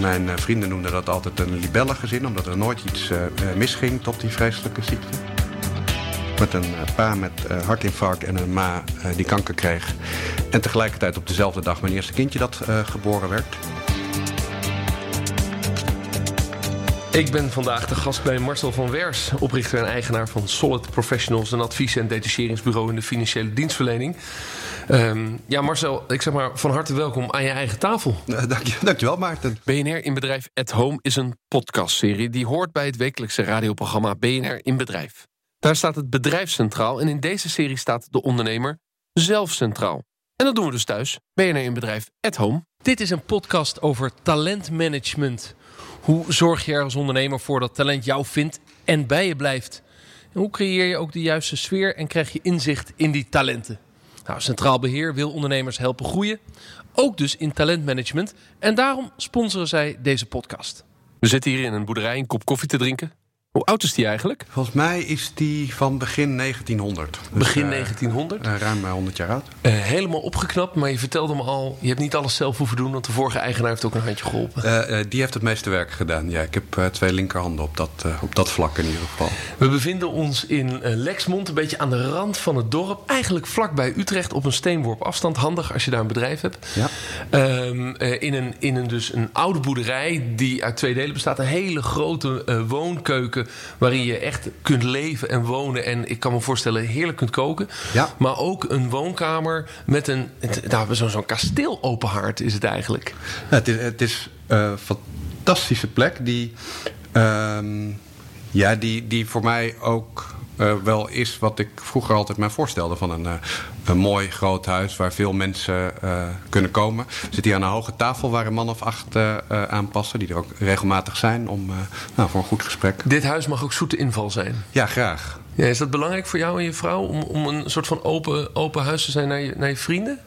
Mijn uh, vrienden noemden dat altijd een libellengezin... omdat er nooit iets uh, misging tot die vreselijke ziekte. Met een pa met hartinfarct en een ma die kanker kreeg. En tegelijkertijd op dezelfde dag mijn eerste kindje dat geboren werd. Ik ben vandaag de gast bij Marcel van Wers, oprichter en eigenaar van Solid Professionals, een advies- en detacheringsbureau in de financiële dienstverlening. Um, ja, Marcel, ik zeg maar van harte welkom aan je eigen tafel. Uh, dank je, dankjewel, Maarten. BNR in Bedrijf at Home is een podcastserie die hoort bij het wekelijkse radioprogramma BNR in Bedrijf. Daar staat het bedrijf centraal en in deze serie staat de ondernemer zelf centraal. En dat doen we dus thuis, BNR in Bedrijf at Home. Dit is een podcast over talentmanagement. Hoe zorg je er als ondernemer voor dat talent jou vindt en bij je blijft? En hoe creëer je ook de juiste sfeer en krijg je inzicht in die talenten? Nou, Centraal Beheer wil ondernemers helpen groeien, ook dus in talentmanagement. En daarom sponsoren zij deze podcast. We zitten hier in een boerderij een kop koffie te drinken. Hoe oud is die eigenlijk? Volgens mij is die van begin 1900. Dus, begin 1900? Uh, ruim 100 jaar oud. Uh, helemaal opgeknapt, maar je vertelde me al... je hebt niet alles zelf hoeven doen, want de vorige eigenaar heeft ook een handje geholpen. Uh, die heeft het meeste werk gedaan. Ja, ik heb twee linkerhanden op dat, op dat vlak in ieder geval. We bevinden ons in Lexmond, een beetje aan de rand van het dorp. Eigenlijk vlakbij Utrecht, op een steenworp afstand. Handig als je daar een bedrijf hebt. Ja. Ehm, in een, in een, dus een oude boerderij die uit twee delen bestaat. Een hele grote woonkeuken waarin je echt kunt leven en wonen. En ik kan me voorstellen, heerlijk kunt koken. Ja. Maar ook een woonkamer met een. Nou, zo'n zo kasteel open haard is het eigenlijk. Ja, het is, het is een fantastische plek die. Uh, ja, die, die voor mij ook uh, wel is wat ik vroeger altijd mij voorstelde. Van een, uh, een mooi groot huis waar veel mensen uh, kunnen komen. Zitten hier aan een hoge tafel waar een man of acht aanpassen. Die er ook regelmatig zijn om, nou, voor een goed gesprek. Dit huis mag ook zoete inval zijn? Ja, graag. Ja, is dat belangrijk voor jou en je vrouw? Om, om een soort van open, open huis te zijn naar je, naar je vrienden?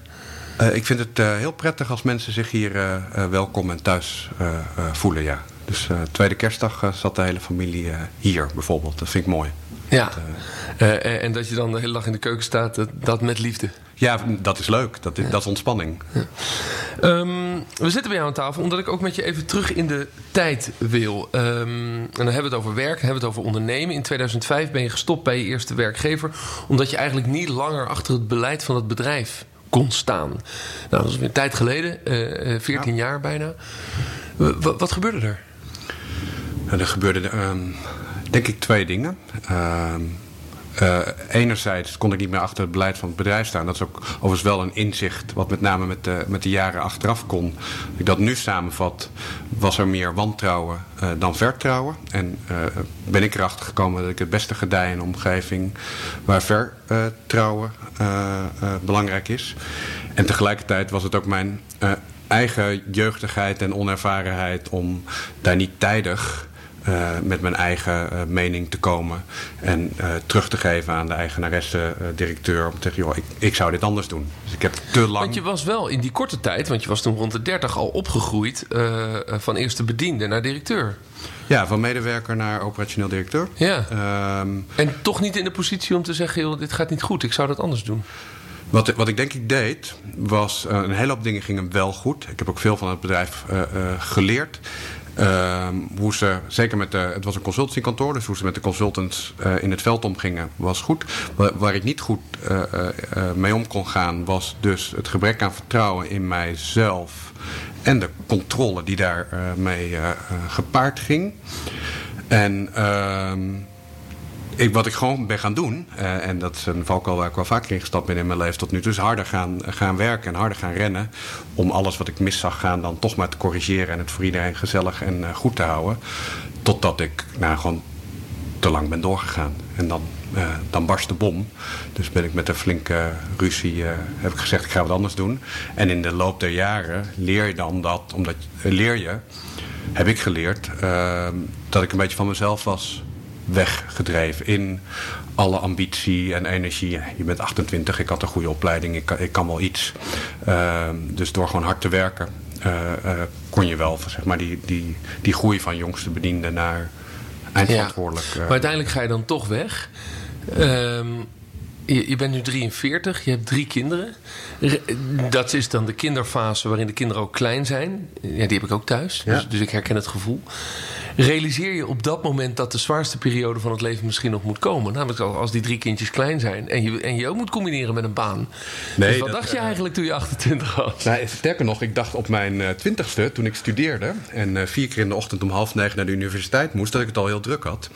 ik vind het heel prettig als mensen zich hier welkom en thuis voelen, ja. Dus tweede kerstdag zat de hele familie hier bijvoorbeeld. Dat vind ik mooi. Ja, uh, en dat je dan de hele dag in de keuken staat, dat, dat met liefde. Ja, dat is leuk. Dat, is, dat is ontspanning. Ja. Um, we zitten bij jou aan tafel omdat ik ook met je even terug in de tijd wil. Um, en dan hebben we het over werk, hebben we het over ondernemen. In 2005 ben je gestopt bij je eerste werkgever, omdat je eigenlijk niet langer achter het beleid van het bedrijf kon staan. Nou, dat is weer een tijd geleden, uh, 14 ja. jaar bijna. W wat gebeurde er? Er gebeurde. Um denk ik twee dingen. Uh, uh, enerzijds kon ik niet meer achter het beleid van het bedrijf staan. Dat is ook overigens wel een inzicht wat met name met de, met de jaren achteraf kon. Als ik dat nu samenvat, was er meer wantrouwen uh, dan vertrouwen. En uh, ben ik erachter gekomen dat ik het beste gedij in een omgeving waar vertrouwen belangrijk is. En tegelijkertijd was het ook mijn eigen jeugdigheid en onervarenheid om daar niet tijdig uh, met mijn eigen uh, mening te komen. En uh, terug te geven aan de eigenaresse-directeur. om te zeggen, joh, ik, ik zou dit anders doen. Dus ik heb te lang... Want je was wel in die korte tijd, want je was toen rond de 30 al opgegroeid. van eerste bediende naar directeur. Ja, van medewerker naar operationeel directeur. Ja. Um, en toch niet in de positie om te zeggen, joh, dit gaat niet goed. Ik zou dat anders doen. Wat, wat ik denk ik deed, was een hele hoop dingen gingen wel goed. Ik heb ook veel van het bedrijf geleerd. Uh, hoe ze, zeker met de, het was een consultancykantoor, dus hoe ze met de consultants uh, in het veld omgingen was goed. Waar, waar ik niet goed uh, mee om kon gaan was dus het gebrek aan vertrouwen in mijzelf en de controle die daarmee gepaard ging. En ehm, ik, wat ik gewoon ben gaan doen, uh, en dat is een valkuil waar ik wel vaker in gestapt ben in mijn leven tot nu toe, is harder gaan, gaan werken en harder gaan rennen. Om alles wat ik mis zag gaan dan toch maar te corrigeren en het voor iedereen gezellig en uh, goed te houden. Totdat ik nou, gewoon te lang ben doorgegaan. En dan, uh, dan barst de bom. Dus ben ik met een flinke ruzie, heb ik gezegd ik ga wat anders doen. En in de loop der jaren leer je dan dat, omdat leer je, heb ik geleerd, dat ik een beetje van mezelf was weggedreven in alle ambitie en energie. Je bent 28, ik had een goede opleiding, ik kan, ik kan wel iets. Uh, dus door gewoon hard te werken uh, uh, kon je wel zeg maar, die, die, die groei van jongste bediende naar eindverantwoordelijk. Ja, maar uiteindelijk ga je dan toch weg. Um, je, je, bent nu 43, je hebt drie kinderen. Dat is dan de kinderfase waarin de kinderen ook klein zijn. Ja, die heb ik ook thuis, dus, dus ik herken het gevoel realiseer je op dat moment dat de zwaarste periode van het leven misschien nog moet komen. Namelijk als die drie kindjes klein zijn en je, en je ook moet combineren met een baan. Nee, dus wat dacht je eigenlijk toen je 28 was? Nou, sterker nog, ik dacht op mijn eh, twintigste, toen ik studeerde en uh, vier keer in de ochtend om half negen naar de universiteit moest, dat ik het al heel druk had.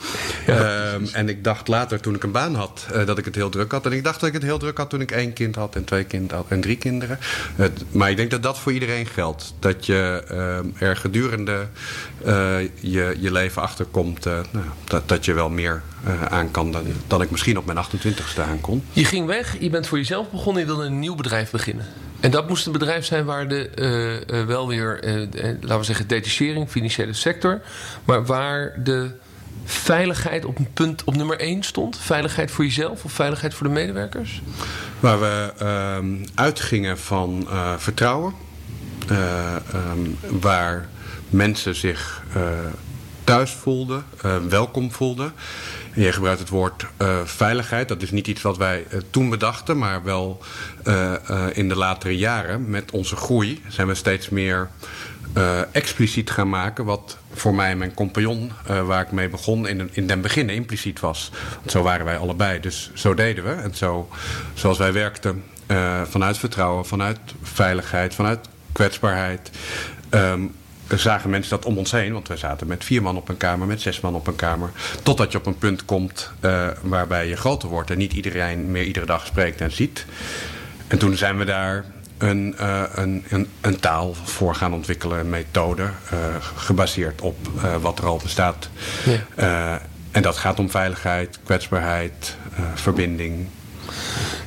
Ehm, en ik dacht later, toen ik een baan had, uh, dat ik het heel druk had. En ik dacht dat ik het heel druk had toen ik één kind had en twee kinderen had en drie kinderen. maar ik denk dat dat voor iedereen geldt. Dat je ehm, er gedurende je je, leven achterkomt uh, nou, dat, dat je wel meer uh, aan kan dan, dan ik misschien op mijn 28ste aan kon. Je ging weg, je bent voor jezelf begonnen, je wilde een nieuw bedrijf beginnen. En dat moest een bedrijf zijn waar de, uh, wel weer, laten we zeggen, detachering, financiële sector, maar waar de veiligheid op een punt op nummer 1 stond? Veiligheid voor jezelf of veiligheid voor de medewerkers? Waar we ehm, uitgingen van vertrouwen, ehm, waar mensen zich thuis voelde, uh, welkom voelde. Je gebruikt het woord uh, veiligheid. Dat is niet iets wat wij uh, toen bedachten, maar wel in de latere jaren met onze groei zijn we steeds meer expliciet gaan maken. Wat voor mij en mijn compagnon, waar ik mee begon, in, in den beginnen impliciet was. Want zo waren wij allebei, dus zo deden we. En zo, zoals wij werkten, vanuit vertrouwen, vanuit veiligheid, vanuit kwetsbaarheid. Um, zagen mensen dat om ons heen. Want we zaten met vier man op een kamer, met zes man op een kamer. Totdat je op een punt komt uh, waarbij je groter wordt en niet iedereen meer iedere dag spreekt en ziet. En toen zijn we daar een, uh, een, een, een, taal voor gaan ontwikkelen, een methode, uh, gebaseerd op wat er al bestaat. Ja. en dat gaat om veiligheid, kwetsbaarheid, verbinding.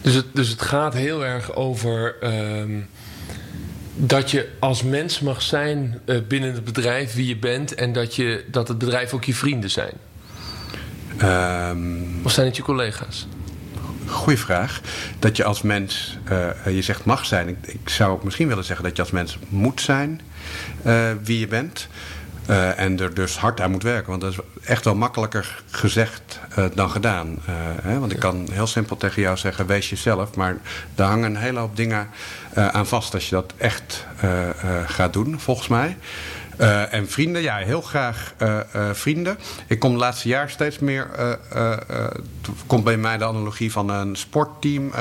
Dus het, dus het gaat heel erg over. Ehm, dat je als mens mag zijn uh, binnen het bedrijf wie je bent en dat, je, dat het bedrijf ook je vrienden zijn? Um, of zijn het je collega's? Goeie vraag. Dat je als mens, uh, je zegt mag zijn. Ik, ik, zou misschien willen zeggen dat je als mens moet zijn uh, wie je bent. Uh, en er dus hard aan moet werken. Want dat is echt wel makkelijker gezegd uh, dan gedaan. Uh, hè? Want ik kan heel simpel tegen jou zeggen: wees jezelf. Maar daar hangen een hele hoop dingen aan vast als je dat echt gaat doen, volgens mij. Uh, en vrienden, ja, heel graag uh, uh, vrienden. Ik kom het laatste jaar steeds meer. komt bij mij de analogie van een sportteam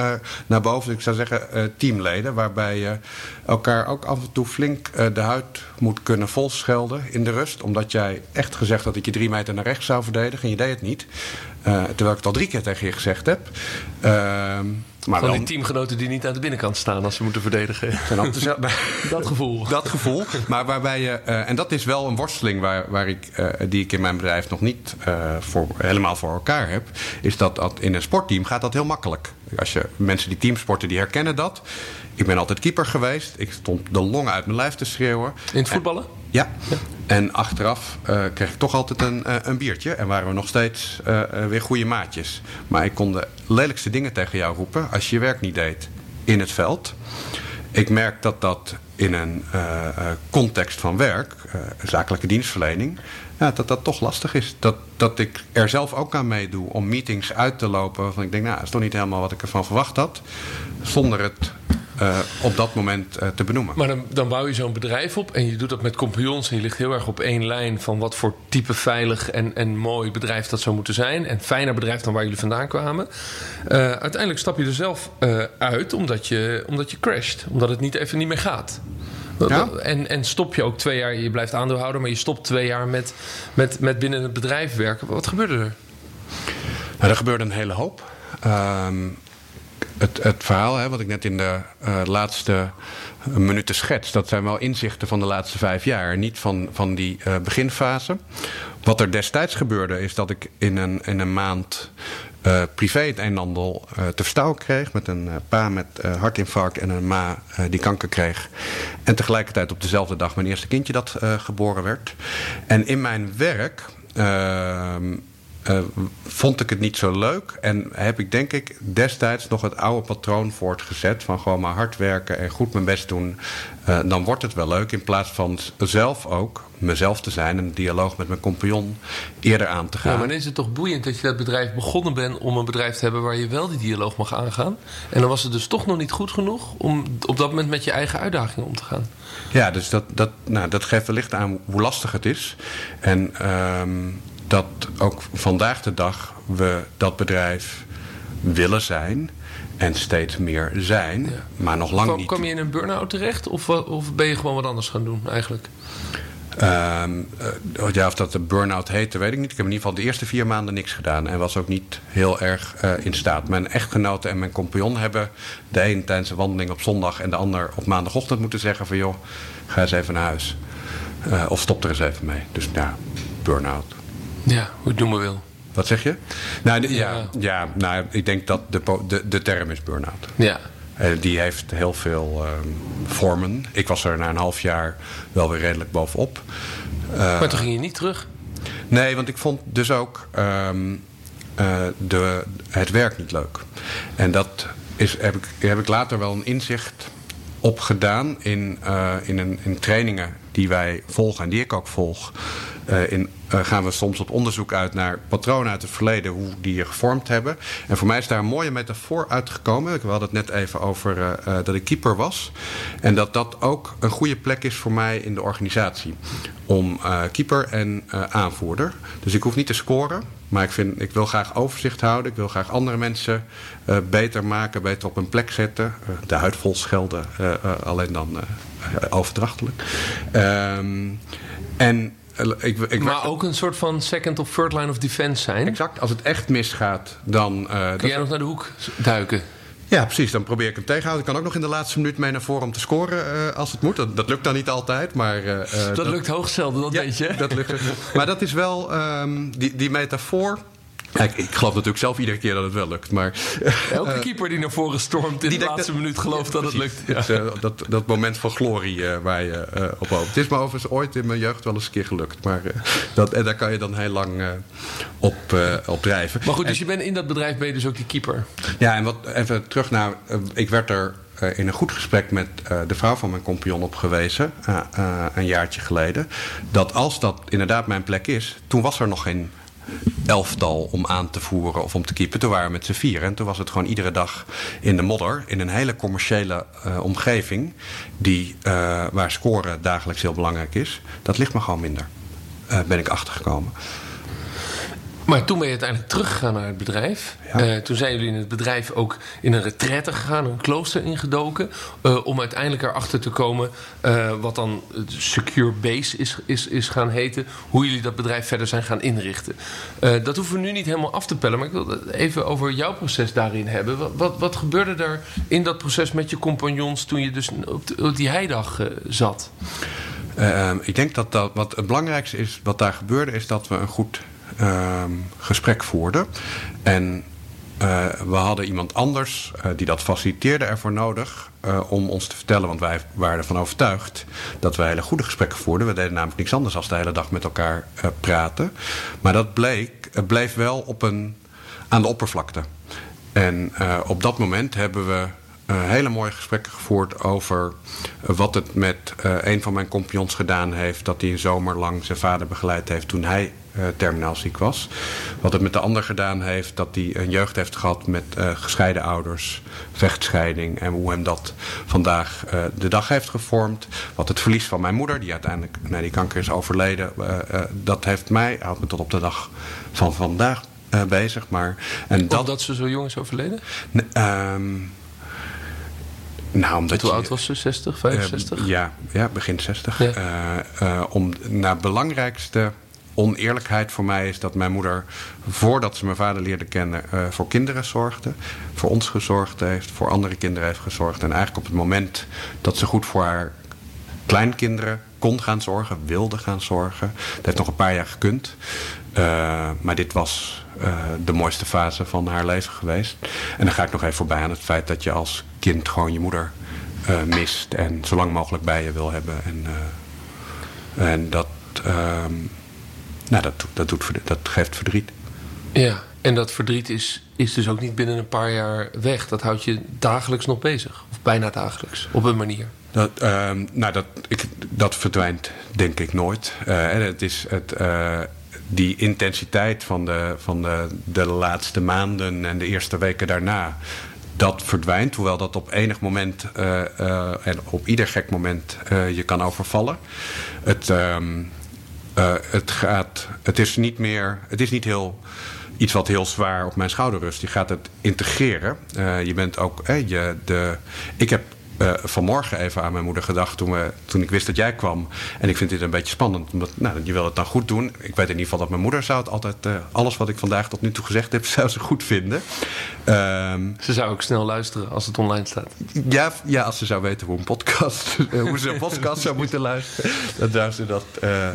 naar boven. Dus ik zou zeggen teamleden, waarbij je elkaar ook af en toe flink de huid moet kunnen volschelden in de rust. Omdat jij echt gezegd had dat je drie meter naar rechts zou verdedigen en je deed het niet. Terwijl ik het al drie keer tegen je gezegd heb. Ehm, maar Van die teamgenoten die niet aan de binnenkant staan als ze moeten verdedigen. dat gevoel. Dat gevoel. Maar waarbij je, uh, en dat is wel een worsteling waar, waar ik, uh, die ik in mijn bedrijf nog niet voor, helemaal voor elkaar heb. Is dat, dat in een sportteam gaat dat heel makkelijk. Als je mensen die teamsporten, die herkennen dat. Ik ben altijd keeper geweest. Ik stond de longen uit mijn lijf te schreeuwen. In het voetballen? Ja. En achteraf uh, kreeg ik toch altijd een, uh, een biertje. En waren we nog steeds uh, weer goede maatjes. Maar ik kon de lelijkste dingen tegen jou roepen als je je werk niet deed in het veld. Ik merk dat dat in een context van werk, zakelijke dienstverlening, ja, dat dat toch lastig is. Dat, dat ik er zelf ook aan meedoe om meetings uit te lopen. Waarvan ik denk, nou, dat is toch niet helemaal wat ik ervan verwacht had. Zonder het uh, op dat moment uh, te benoemen. Maar dan, dan bouw je zo'n bedrijf op en je doet dat met compagnons en je ligt heel erg op één lijn van wat voor type veilig en, en mooi bedrijf dat zou moeten zijn. En fijner bedrijf dan waar jullie vandaan kwamen. Uh, uiteindelijk stap je er zelf uit omdat je, omdat je crasht, omdat het niet even niet meer gaat. Ja? En, en stop je ook twee jaar, je blijft aandeelhouder, maar je stopt twee jaar met, met, met binnen het bedrijf werken. Wat gebeurde er? Nou, er gebeurde een hele hoop. Um, het, het verhaal hè, wat ik net in de uh, laatste minuten schets, dat zijn wel inzichten van de laatste vijf jaar, niet van, van die uh, beginfase. Wat er destijds gebeurde, is dat ik in een, in een maand privé het een en ander te verstaan kreeg. Met een pa met hartinfarct en een ma die kanker kreeg. En tegelijkertijd op dezelfde dag mijn eerste kindje dat geboren werd. En in mijn werk eh, vond ik het niet zo leuk. En heb ik denk ik destijds nog het oude patroon voortgezet. Van gewoon maar hard werken en goed mijn best doen. Uh, dan wordt het wel leuk. In plaats van zelf ook mezelf te zijn. En een dialoog met mijn compagnon eerder aan te gaan. Ja, maar dan is het toch boeiend dat je dat bedrijf begonnen bent om een bedrijf te hebben waar je wel die dialoog mag aangaan. En dan was het dus toch nog niet goed genoeg om op dat moment met je eigen uitdagingen om te gaan. Ja, dus dat, dat, nou, dat geeft wellicht aan hoe lastig het is. En ehm, dat ook vandaag de dag we dat bedrijf willen zijn en steeds meer zijn, maar nog lang niet. Kom je in een burn-out terecht of, of ben je gewoon wat anders gaan doen eigenlijk? Um, ja, of dat de burn-out heette, weet ik niet. Ik heb in ieder geval de eerste vier maanden niks gedaan. En was ook niet heel erg uh, in staat. Mijn echtgenote en mijn compagnon hebben de een tijdens een wandeling op zondag... en de ander op maandagochtend moeten zeggen van... joh, ga eens even naar huis. Uh, of stop er eens even mee. Dus ja, burn-out. Ja, hoe het noemen wil. Wat zeg je? Nou, ja, ja, nou, ik denk dat de, de, de term is burn-out. Ja. Uh, die heeft heel veel um, vormen. Ik was er na een half jaar wel weer redelijk bovenop. Uh, maar toen ging je niet terug? Nee, want ik vond dus ook um, uh, de, het werk niet leuk. En dat is, heb, ik, heb ik later wel een inzicht op gedaan in, in, een, in trainingen die wij volgen en die ik ook volg. Uh, in, uh, gaan we soms op onderzoek uit naar patronen uit het verleden, hoe die je gevormd hebben. En voor mij is daar een mooie metafoor uitgekomen. We hadden het net even over uh, dat ik keeper was. En dat dat ook een goede plek is voor mij in de organisatie. Om keeper en aanvoerder. Dus ik hoef niet te scoren. Maar ik, vind, ik wil graag overzicht houden. Ik wil graag andere mensen beter maken, beter op een plek zetten. de huid vol schelden, alleen dan overdrachtelijk. Um, en ik, ik maar ook een soort van second of third line of defense zijn. Exact. Als het echt misgaat, dan... Uh, Kun jij nog naar de hoek duiken? Ja, precies. Dan probeer ik hem tegenhouden. Ik kan ook nog in de laatste minuut mee naar voren om te scoren uh, als het moet. Dat, dat, lukt dan niet altijd, maar... Uh, dat, dat, lukt hoogst zelden, dat ja, weet je. Dat lukt. maar dat is wel... Um, die, die metafoor ik, ik, geloof natuurlijk zelf iedere keer dat het wel lukt. Maar, Elke keeper die naar voren stormt in de laatste minuut gelooft dat het lukt. Ja. Dus, uh, dat, dat moment van glorie uh, waar je op hoopt. Het is me overigens ooit in mijn jeugd wel eens een keer gelukt. Maar dat, en daar kan je dan heel lang op, op drijven. Maar goed, dus je bent in dat bedrijf ben je dus ook die keeper. Ja, en wat, even terug naar... ik werd er in een goed gesprek met de vrouw van mijn compagnon op gewezen. een jaartje geleden. Dat als dat inderdaad mijn plek is... Toen was er nog geen elftal om aan te voeren of om te keepen. Toen waren we met z'n vier. En toen was het gewoon iedere dag in de modder. In een hele commerciële uh, omgeving. Die, uh, waar scoren dagelijks heel belangrijk is. Dat ligt me gewoon minder. Uh, ben ik achtergekomen. Maar toen ben je uiteindelijk teruggegaan naar het bedrijf. Ja. Uh, toen zijn jullie in het bedrijf ook in een retraite gegaan, een klooster ingedoken. Uh, om uiteindelijk erachter te komen uh, wat dan Secure Base is, is, is gaan heten. Hoe jullie dat bedrijf verder zijn gaan inrichten. dat hoeven we nu niet helemaal af te pellen. Maar ik wil het even over jouw proces daarin hebben. Wat, wat, wat gebeurde er in dat proces met je compagnons toen je dus op die heidag zat? Ik denk dat, dat wat het belangrijkste is, wat daar gebeurde, is dat we een goed uh, gesprek voerden. En uh, we hadden iemand anders uh, die dat faciliteerde ervoor nodig uh, om ons te vertellen, want wij waren ervan overtuigd dat wij hele goede gesprekken voerden. We deden namelijk niks anders dan de hele dag met elkaar praten. Maar dat bleek, bleef wel op een, aan de oppervlakte. En op dat moment hebben we hele mooie gesprekken gevoerd over wat het met een van mijn compagnons gedaan heeft. Dat hij een zomer lang zijn vader begeleid heeft toen hij terminaal ziek was. Wat het met de ander gedaan heeft, dat hij een jeugd heeft gehad met uh, gescheiden ouders, vechtscheiding en hoe hem dat vandaag uh, de dag heeft gevormd. Wat het verlies van mijn moeder, die uiteindelijk na die kanker is overleden, dat heeft mij, houdt me tot op de dag van vandaag bezig. Maar, en dat, Omdat ze zo jong is overleden? Nou, omdat Hoe oud was ze? 60, 65? Uh, ja, ja, begin 60. Ja. Uh, uh, om naar belangrijkste oneerlijkheid voor mij is dat mijn moeder, voordat ze mijn vader leerde kennen, uh, voor kinderen zorgde. Voor ons gezorgd heeft, voor andere kinderen heeft gezorgd. En eigenlijk op het moment dat ze goed voor haar kleinkinderen kon gaan zorgen, wilde gaan zorgen. Dat heeft nog een paar jaar gekund. Uh, maar dit was uh, de mooiste fase van haar leven geweest. En dan ga ik nog even voorbij aan het feit dat je als kind gewoon je moeder mist. En zo lang mogelijk bij je wil hebben. En, en dat... Nou, dat, dat, doet, dat geeft verdriet. Ja, en dat verdriet is, is dus ook niet binnen een paar jaar weg. Dat houdt je dagelijks nog bezig. Of bijna dagelijks, op een manier. Dat, ehm, nou, dat, ik, dat verdwijnt denk ik nooit. Uh, het is het, uh, die intensiteit van, de, van de, de laatste maanden en de eerste weken daarna dat verdwijnt. Hoewel dat op enig moment uh, en op ieder gek moment je kan overvallen. Het, um, het, gaat, het is niet meer. Het is niet heel. Iets wat heel zwaar op mijn schouder rust. Je gaat het integreren. je bent ook. je, de, ik heb uh, vanmorgen even aan mijn moeder gedacht toen, we, toen ik wist dat jij kwam. En ik vind dit een beetje spannend. Omdat, nou, je wil het dan goed doen. Ik weet in ieder geval dat mijn moeder zou het altijd... Uh, alles wat ik vandaag tot nu toe gezegd heb, zou ze goed vinden. Um, ze zou ook snel luisteren als het online staat. Ja, ja als ze zou weten hoe een podcast, hoe ze een podcast zou moeten luisteren. Dan zou ze dat uh,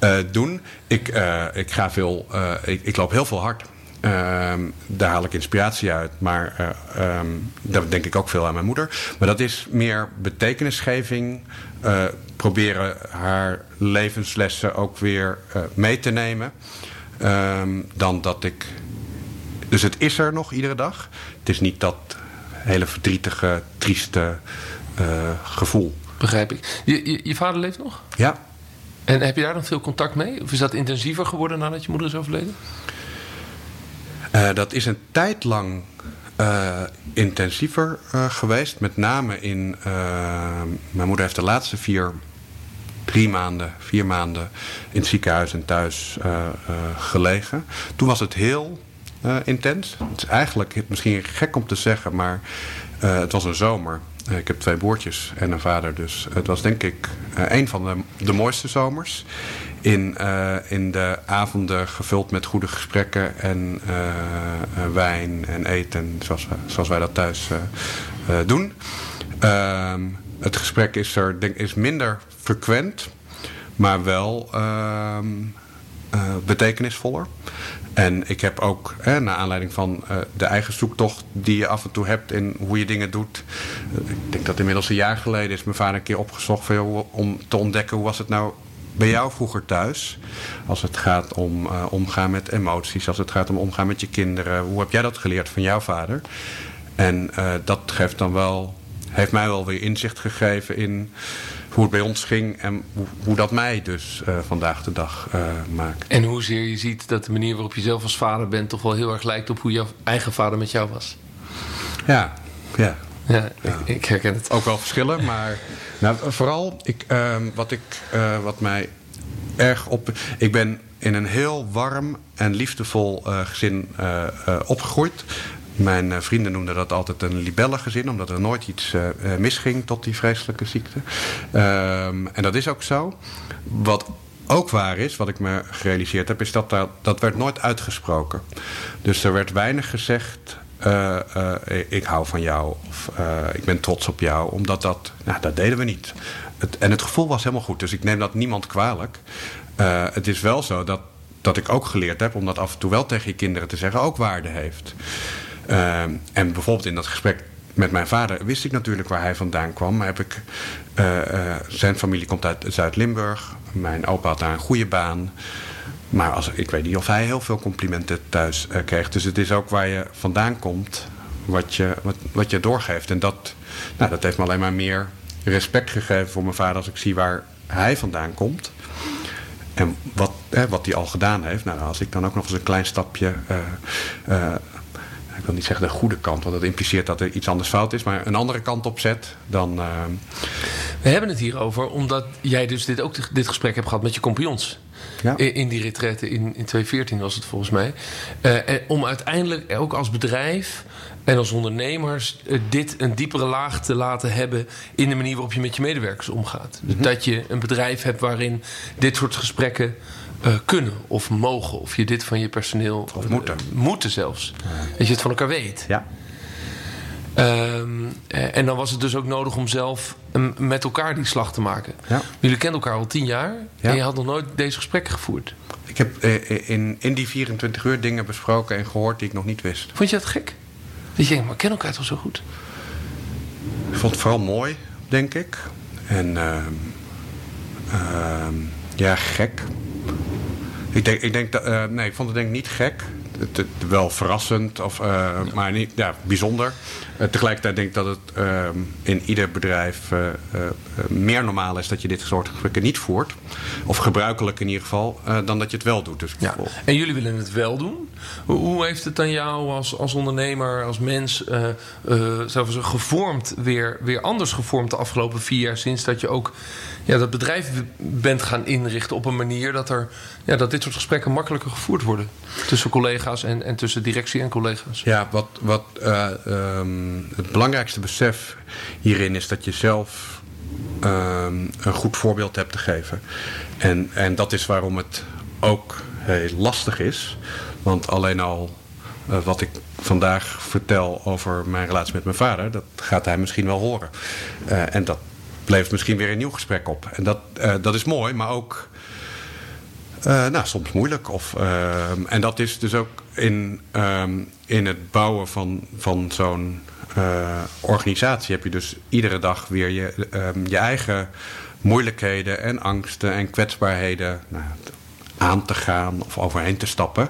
ja. doen. Ik, ik ga veel... ik, ik loop heel veel hard. Um, daar haal ik inspiratie uit. Maar um, daar denk ik ook veel aan mijn moeder. Maar dat is meer betekenisgeving. Uh, proberen haar levenslessen ook weer uh, mee te nemen. Um, dan dat ik. Dus het is er nog iedere dag. Het is niet dat hele verdrietige, trieste uh, gevoel. Begrijp ik. Je, je, je vader leeft nog? Ja. En heb je daar nog veel contact mee? Of is dat intensiever geworden nadat je moeder is overleden? Uh, dat is een tijd lang uh, intensiever uh, geweest. Met name in. mijn moeder heeft de laatste vier, drie maanden, vier maanden in het ziekenhuis en thuis gelegen. Toen was het heel intens. Het is eigenlijk misschien gek om te zeggen, maar het was een zomer. Ik heb twee broertjes en een vader, dus het was denk ik een van de, de mooiste zomers in, uh, in de avonden gevuld met goede gesprekken en uh, wijn en eten, zoals, zoals wij dat thuis doen. Ehm, het gesprek is, er, denk, is minder frequent, maar wel ehm, betekenisvoller. En ik heb ook, hè, naar aanleiding van de eigen zoektocht die je af en toe hebt in hoe je dingen doet. ik denk dat inmiddels een jaar geleden is mijn vader een keer opgezocht om te ontdekken hoe was het nou bij jou vroeger thuis? Als het gaat om uh, omgaan met emoties, als het gaat om omgaan met je kinderen. Hoe heb jij dat geleerd van jouw vader? En uh, dat geeft dan wel, heeft mij wel weer inzicht gegeven in hoe het bij ons ging en hoe, hoe dat mij dus uh, vandaag de dag maakt. En hoezeer je ziet dat de manier waarop je zelf als vader bent toch wel heel erg lijkt op hoe jouw eigen vader met jou was. Ja, ja. Ja, ja. Ik, ik, herken het. Ook wel verschillen, maar nou, vooral ik, uh, wat, ik, uh, wat mij erg op. Ik ben in een heel warm en liefdevol uh, gezin uh, opgegroeid. Mijn vrienden noemden dat altijd een libellengezin, omdat er nooit iets misging tot die vreselijke ziekte. Um, en dat is ook zo. Wat ook waar is, wat ik me gerealiseerd heb, is dat dat, dat werd nooit uitgesproken. Dus er werd weinig gezegd uh, uh, ik hou van jou of uh, ik ben trots op jou. Omdat dat, nou, dat deden we niet. Het, en het gevoel was helemaal goed, dus ik neem dat niemand kwalijk. het is wel zo dat, dat ik ook geleerd heb om dat af en toe wel tegen je kinderen te zeggen, ook waarde heeft. en bijvoorbeeld in dat gesprek met mijn vader wist ik natuurlijk waar hij vandaan kwam. Maar heb ik, zijn familie komt uit Zuid-Limburg. Mijn opa had daar een goede baan. Maar als, ik weet niet of hij heel veel complimenten thuis uh, kreeg. Dus het is ook waar je vandaan komt, wat je, wat, wat je doorgeeft. En dat, nou, dat heeft me alleen maar meer respect gegeven voor mijn vader als ik zie waar hij vandaan komt. En wat, hè, wat hij al gedaan heeft. Nou, als ik dan ook nog eens een klein stapje. Uh, uh, ik wil niet zeggen de goede kant, want dat impliceert dat er iets anders fout is, maar een andere kant op zet, dan. We hebben het hier over omdat jij dus dit, ook dit gesprek hebt gehad met je compagnons. Ja. In die retraite in, in 2014 was het volgens mij. Uh, om uiteindelijk ook als bedrijf en als ondernemers uh, dit een diepere laag te laten hebben in de manier waarop je met je medewerkers omgaat. Mm -hmm. Dat je een bedrijf hebt waarin dit soort gesprekken uh, kunnen of mogen. Of je dit van je personeel. Of moeten. moeten zelfs. Ja. Dat je het van elkaar weet. Ja. Um, en dan was het dus ook nodig om zelf met elkaar die slag te maken. Ja. Jullie kennen elkaar al tien jaar ja. en je had nog nooit deze gesprekken gevoerd. Ik heb uh, in, in die 24 uur dingen besproken en gehoord die ik nog niet wist. Vond je dat gek? Dat je denkt, maar ken elkaar toch zo goed? Ik vond het vooral mooi, denk ik. En uh, ja, gek. Ik denk, ik denk dat, nee, ik vond het denk ik niet gek. Het, het wel verrassend, of, uh, maar niet ja, bijzonder. Uh, tegelijkertijd denk ik dat het ehm, in ieder bedrijf meer normaal is dat je dit soort gesprekken niet voert. Of gebruikelijk in ieder geval, dan dat je het wel doet. Dus ja. En jullie willen het wel doen. Hoe heeft het dan jou als, als ondernemer, als mens, zelfs gevormd, weer, weer anders gevormd de afgelopen vier jaar sinds dat je ook ja, dat bedrijf bent gaan inrichten op een manier dat, er, ja, dat dit soort gesprekken makkelijker gevoerd worden tussen collega's en, en tussen directie en collega's? Ja, wat, wat uh, um, het belangrijkste besef hierin is dat je zelf um, een goed voorbeeld hebt te geven. En, en dat is waarom het ook heel lastig is. Want alleen al uh, wat ik vandaag vertel over mijn relatie met mijn vader, dat gaat hij misschien wel horen. Uh, en dat levert misschien weer een nieuw gesprek op. En dat, uh, dat is mooi, maar ook uh, nou, soms moeilijk. Of, uh, en dat is dus ook in, um, in het bouwen van, van zo'n organisatie heb je dus iedere dag weer je, um, je eigen moeilijkheden en angsten en kwetsbaarheden nou, aan te gaan of overheen te stappen.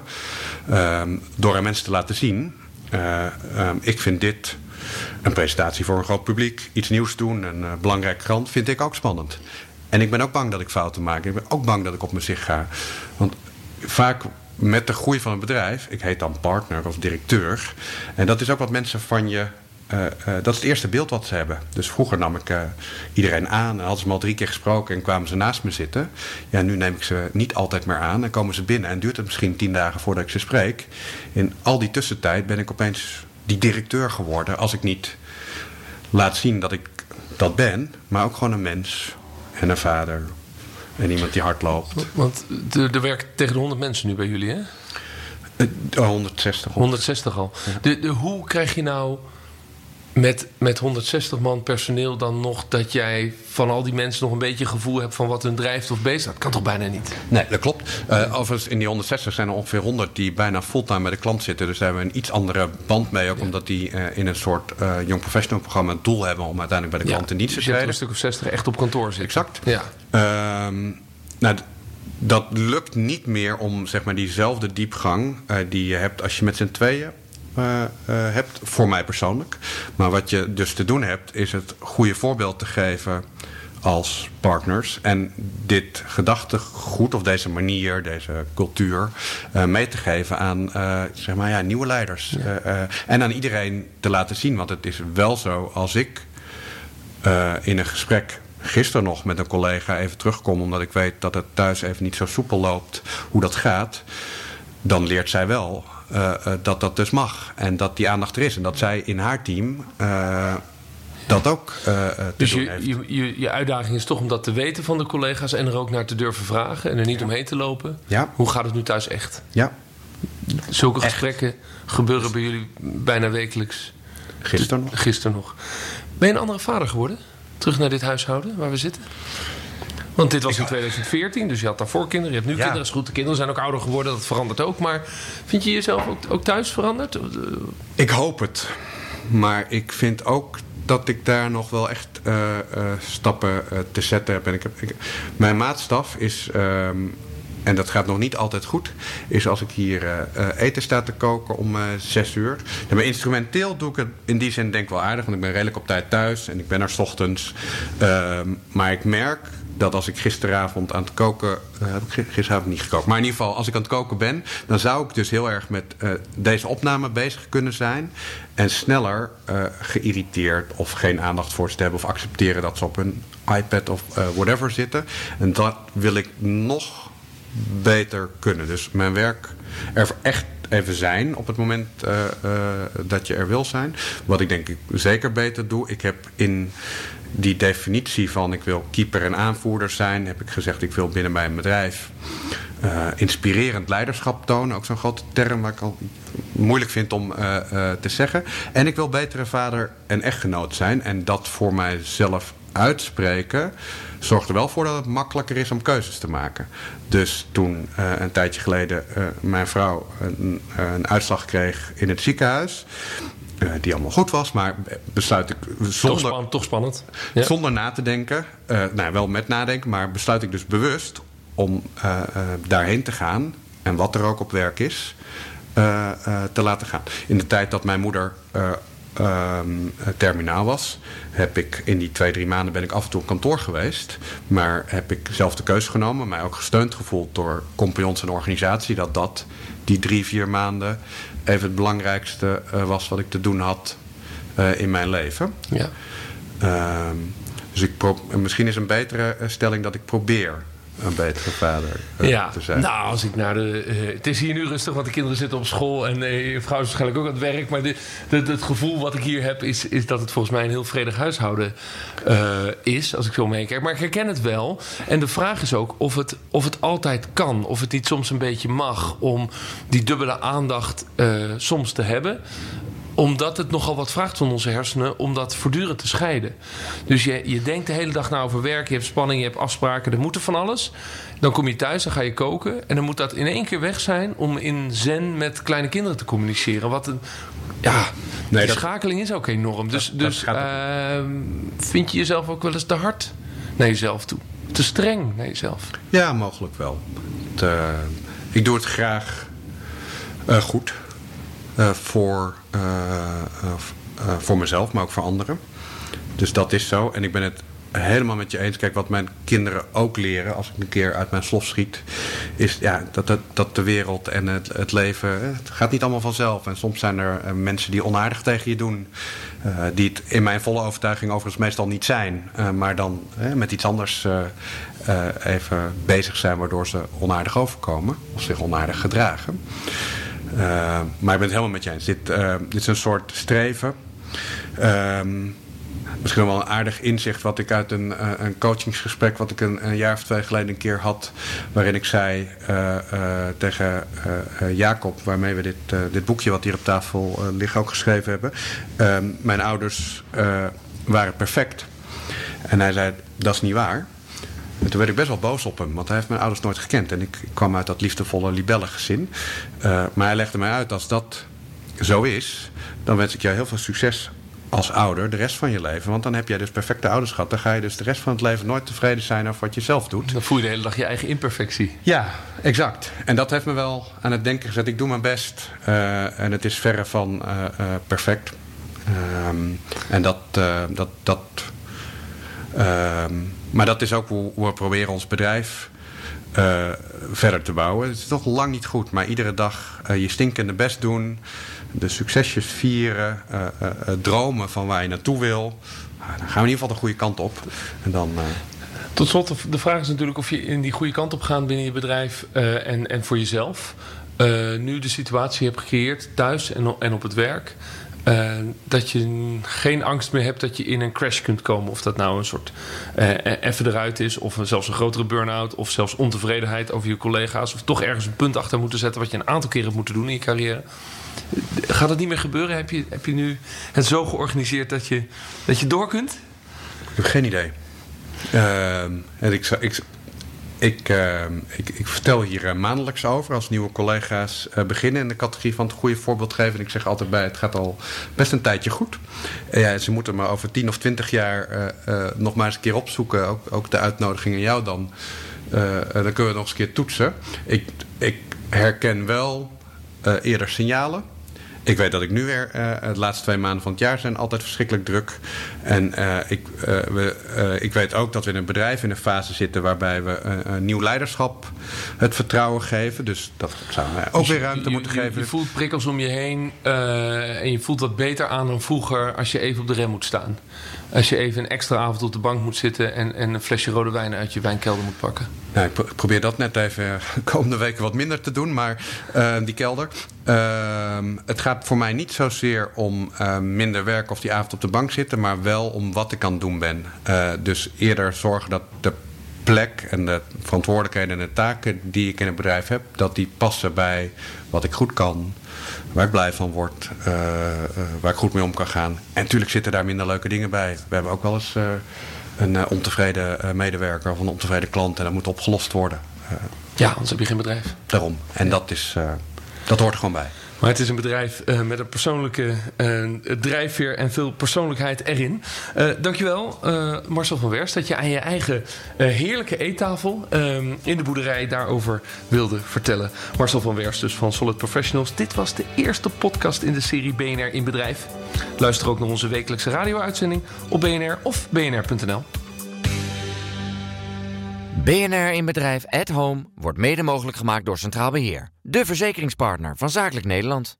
Um, door aan mensen te laten zien. ik vind dit een presentatie voor een groot publiek, iets nieuws doen, een uh, belangrijk krant, vind ik ook spannend. En ik ben ook bang dat ik fouten maak. Ik ben ook bang dat ik op mijn zicht ga. Want vaak met de groei van een bedrijf, ik heet dan partner of directeur. En dat is ook wat mensen van je. Uh, uh, dat is het eerste beeld wat ze hebben. Dus vroeger nam ik iedereen aan. En hadden ze me al drie keer gesproken en kwamen ze naast me zitten. Ja, nu neem ik ze niet altijd meer aan. En komen ze binnen en duurt het misschien tien dagen voordat ik ze spreek. In al die tussentijd ben ik opeens die directeur geworden. Als ik niet laat zien dat ik dat ben, maar ook gewoon een mens en een vader en iemand die hard loopt. Want er werken tegen de 100 mensen nu bij jullie, hè? Uh, 160. 160 al. Ja. De, de, hoe krijg je nou met, met 160 man personeel dan nog dat jij van al die mensen nog een beetje gevoel hebt van wat hun drijft of bezig? Dat kan toch bijna niet? Nee, dat klopt. Uh, overigens, in die 160 zijn er ongeveer 100 die bijna fulltime bij de klant zitten. Dus daar hebben we een iets andere band mee. Ook ja. omdat die uh, in een soort uh, Young Professional programma het doel hebben om uiteindelijk bij de klant in dienst te treden. Dus een stuk of 60 echt op kantoor zitten. Exact. Ja. Um, nou, dat lukt niet meer om zeg maar, diezelfde diepgang die je hebt als je met z'n tweeën hebt, voor mij persoonlijk. Maar wat je dus te doen hebt, is het goede voorbeeld te geven als partners. En dit gedachtegoed of deze manier, deze cultuur, uh, mee te geven aan zeg maar, ja, nieuwe leiders. Ja. en aan iedereen te laten zien. Want het is wel zo, als ik in een gesprek gisteren nog met een collega even terugkom, omdat ik weet dat het thuis even niet zo soepel loopt, hoe dat gaat, dan leert zij wel uh, uh, dat dat dus mag. En dat die aandacht er is. En dat zij in haar team uh, dat ook te dus doen je, heeft. Je, je, je, uitdaging is toch om dat te weten van de collega's... en er ook naar te durven vragen en er niet ja. omheen te lopen. Ja. Hoe gaat het nu thuis echt? Ja. Zulke echt. gesprekken gebeuren bij jullie bijna wekelijks. Gisteren nog. Gisteren nog. Ben je een andere vader geworden? Terug naar dit huishouden waar we zitten? Want dit was in 2014, dus je had daarvoor kinderen. Je hebt nu ja. kinderen, is goed. De kinderen zijn ook ouder geworden, dat verandert ook. Maar vind je jezelf ook, ook thuis veranderd? Ik hoop het. Maar ik vind ook dat ik daar nog wel echt uh, uh, stappen uh, te zetten heb. En ik heb ik, mijn maatstaf is, um, en dat gaat nog niet altijd goed, is als ik hier eten sta te koken om zes uur. En bij instrumenteel doe ik het in die zin denk ik wel aardig, want ik ben redelijk op tijd thuis en ik ben er s ochtends. Ehm, maar ik merk dat als ik gisteravond aan het koken... Uh, heb ik gisteravond niet gekookt. Maar in ieder geval, als ik aan het koken ben... dan zou ik dus heel erg met uh, deze opname bezig kunnen zijn... en sneller uh, geïrriteerd of geen aandacht voor ze hebben... of accepteren dat ze op hun iPad of whatever zitten. En dat wil ik nog beter kunnen. Dus mijn werk er echt even zijn op het moment dat je er wil zijn. Wat ik denk ik zeker beter doe. Ik heb in die definitie van ik wil keeper en aanvoerder zijn, heb ik gezegd ik wil binnen mijn bedrijf uh, inspirerend leiderschap tonen. Ook zo'n grote term waar ik al moeilijk vind om uh, uh, te zeggen. En ik wil betere vader en echtgenoot zijn. En dat voor mijzelf uitspreken zorgt er wel voor dat het makkelijker is om keuzes te maken. Dus toen een tijdje geleden mijn vrouw een, een, uitslag kreeg in het ziekenhuis. Uh, die allemaal goed was, maar besluit ik zonder, toch, span, toch spannend. Ja. zonder na te denken, nou wel met nadenken, maar besluit ik dus bewust om daarheen te gaan. En wat er ook op werk is, te laten gaan. In de tijd dat mijn moeder ehm, terminaal was, heb ik in die twee, drie maanden ben ik af en toe op kantoor geweest. Maar heb ik zelf de keuze genomen, mij ook gesteund gevoeld door compagnons en organisatie, dat dat die drie, vier maanden even het belangrijkste was wat ik te doen had in mijn leven. Ja. Ehm, dus ik misschien is een betere stelling dat ik probeer een betere vader uh, ja, te zijn. Nou, als ik naar de. Uh, het is hier nu rustig, want de kinderen zitten op school en uh, je vrouw is waarschijnlijk ook aan het werk. Maar de, de, het gevoel wat ik hier heb, is, is dat het volgens mij een heel vredig huishouden is, als ik zo meekijk. Maar ik herken het wel. En de vraag is ook of het, of het altijd kan. Of het niet soms een beetje mag om die dubbele aandacht soms te hebben omdat het nogal wat vraagt van onze hersenen om dat voortdurend te scheiden. Dus je, je denkt de hele dag nou over werk, je hebt spanning, je hebt afspraken, er moet van alles. Dan kom je thuis, dan ga je koken. En dan moet dat in één keer weg zijn om in zen met kleine kinderen te communiceren. Wat een. Ja, nee, die schakeling is ook enorm. Dus, dus uh, vind je jezelf ook wel eens te hard naar jezelf toe? Te streng naar jezelf? Ja, mogelijk wel. Te, ik doe het graag uh, goed. Uh, voor eh, eh, eh, voor mezelf, maar ook voor anderen. Dus dat is zo. En ik ben het helemaal met je eens. Kijk, wat mijn kinderen ook leren als ik een keer uit mijn slof schiet, is ja, dat, dat, dat de wereld en het, het leven, het gaat niet allemaal vanzelf. En soms zijn er mensen die onaardig tegen je doen, die het in mijn volle overtuiging overigens meestal niet zijn, maar dan met iets anders even bezig zijn, waardoor ze onaardig overkomen of zich onaardig gedragen. Uh, maar ik ben het helemaal met je eens. Dit, dit is een soort streven. Ehm, misschien wel een aardig inzicht wat ik uit een, uh, een coachingsgesprek... wat ik een, een, jaar of twee geleden een keer had... waarin ik zei tegen Jacob... waarmee we dit, dit boekje wat hier op tafel ligt ook geschreven hebben... Ehm, mijn ouders waren perfect. En hij zei, dat is niet waar... En toen werd ik best wel boos op hem, want hij heeft mijn ouders nooit gekend. En ik, kwam uit dat liefdevolle libellengezin. Uh, maar hij legde mij uit, als dat zo is... dan wens ik jou heel veel succes als ouder de rest van je leven. Want dan heb jij dus perfecte ouders gehad. Dan ga je dus de rest van het leven nooit tevreden zijn over wat je zelf doet. Dan voel je de hele dag je eigen imperfectie. Ja, exact. En dat heeft me wel aan het denken gezet. Ik doe mijn best. Uh, en het is verre van uh, perfect. Um, en dat... dat, dat um, maar dat is ook hoe, we proberen ons bedrijf uh, verder te bouwen. Het is nog lang niet goed, maar iedere dag uh, je stinkende best doen. De succesjes vieren. Uh, dromen van waar je naartoe wil. Nou, dan gaan we in ieder geval de goede kant op. En dan... Tot slot, de vraag is natuurlijk of je in die goede kant op gaat binnen je bedrijf en, en voor jezelf. nu de situatie hebt gecreëerd thuis en, en op het werk. Uh, dat je geen angst meer hebt dat je in een crash kunt komen. Of dat nou een soort uh, even eruit is, of zelfs een grotere burn-out, of zelfs ontevredenheid over je collega's. Of toch ergens een punt achter moeten zetten wat je een aantal keren hebt moeten doen in je carrière. Gaat dat niet meer gebeuren? Heb je, heb je nu het zo georganiseerd dat je, dat je door kunt? Ik heb geen idee. Uh, en ik, ik, ik, uh, ik, ik, vertel hier uh, maandelijks over als nieuwe collega's uh, beginnen in de categorie van het goede voorbeeld geven. En ik zeg altijd bij, het gaat al best een tijdje goed. ja, ze moeten maar over tien of twintig jaar nog maar eens een keer opzoeken. Ook, ook de uitnodiging aan jou dan. dan kunnen we nog eens een keer toetsen. Ik, ik herken wel eerder signalen. Ik weet dat ik nu weer, uh, de laatste twee maanden van het jaar zijn altijd verschrikkelijk druk. En uh, ik, uh, we, ik weet ook dat we in een bedrijf in een fase zitten waarbij we een nieuw leiderschap het vertrouwen geven. Dus dat zou mij ook dus weer ruimte moeten geven. Je voelt prikkels om je heen en je voelt wat beter aan dan vroeger als je even op de rem moet staan. Als je even een extra avond op de bank moet zitten en, en een flesje rode wijn uit je wijnkelder moet pakken. Nou, ik probeer dat net even de komende weken wat minder te doen, maar die kelder. Ehm, het gaat voor mij niet zozeer om uh, minder werk of die avond op de bank zitten, maar wel om wat ik aan het doen ben. Uh, dus eerder zorgen dat de plek en de verantwoordelijkheden en de taken die ik in het bedrijf heb, dat die passen bij wat ik goed kan, waar ik blij van word, uh, waar ik goed mee om kan gaan. En natuurlijk zitten daar minder leuke dingen bij. We hebben ook wel eens een ontevreden medewerker of een ontevreden klant en dat moet opgelost worden. ja, anders heb je geen bedrijf. Daarom. En dat is Dat hoort er gewoon bij. Maar het is een bedrijf uh, met een persoonlijke uh, drijfveer en veel persoonlijkheid erin. Uh, dankjewel, Marcel van Werst, dat je aan je eigen heerlijke eettafel in de boerderij daarover wilde vertellen. Marcel van Werst, dus van Solid Professionals. Dit was de eerste podcast in de serie BNR in Bedrijf. Luister ook naar onze wekelijkse radio-uitzending op BNR of bnr.nl. BNR in Bedrijf at Home wordt mede mogelijk gemaakt door Centraal Beheer. De verzekeringspartner van Zakelijk Nederland.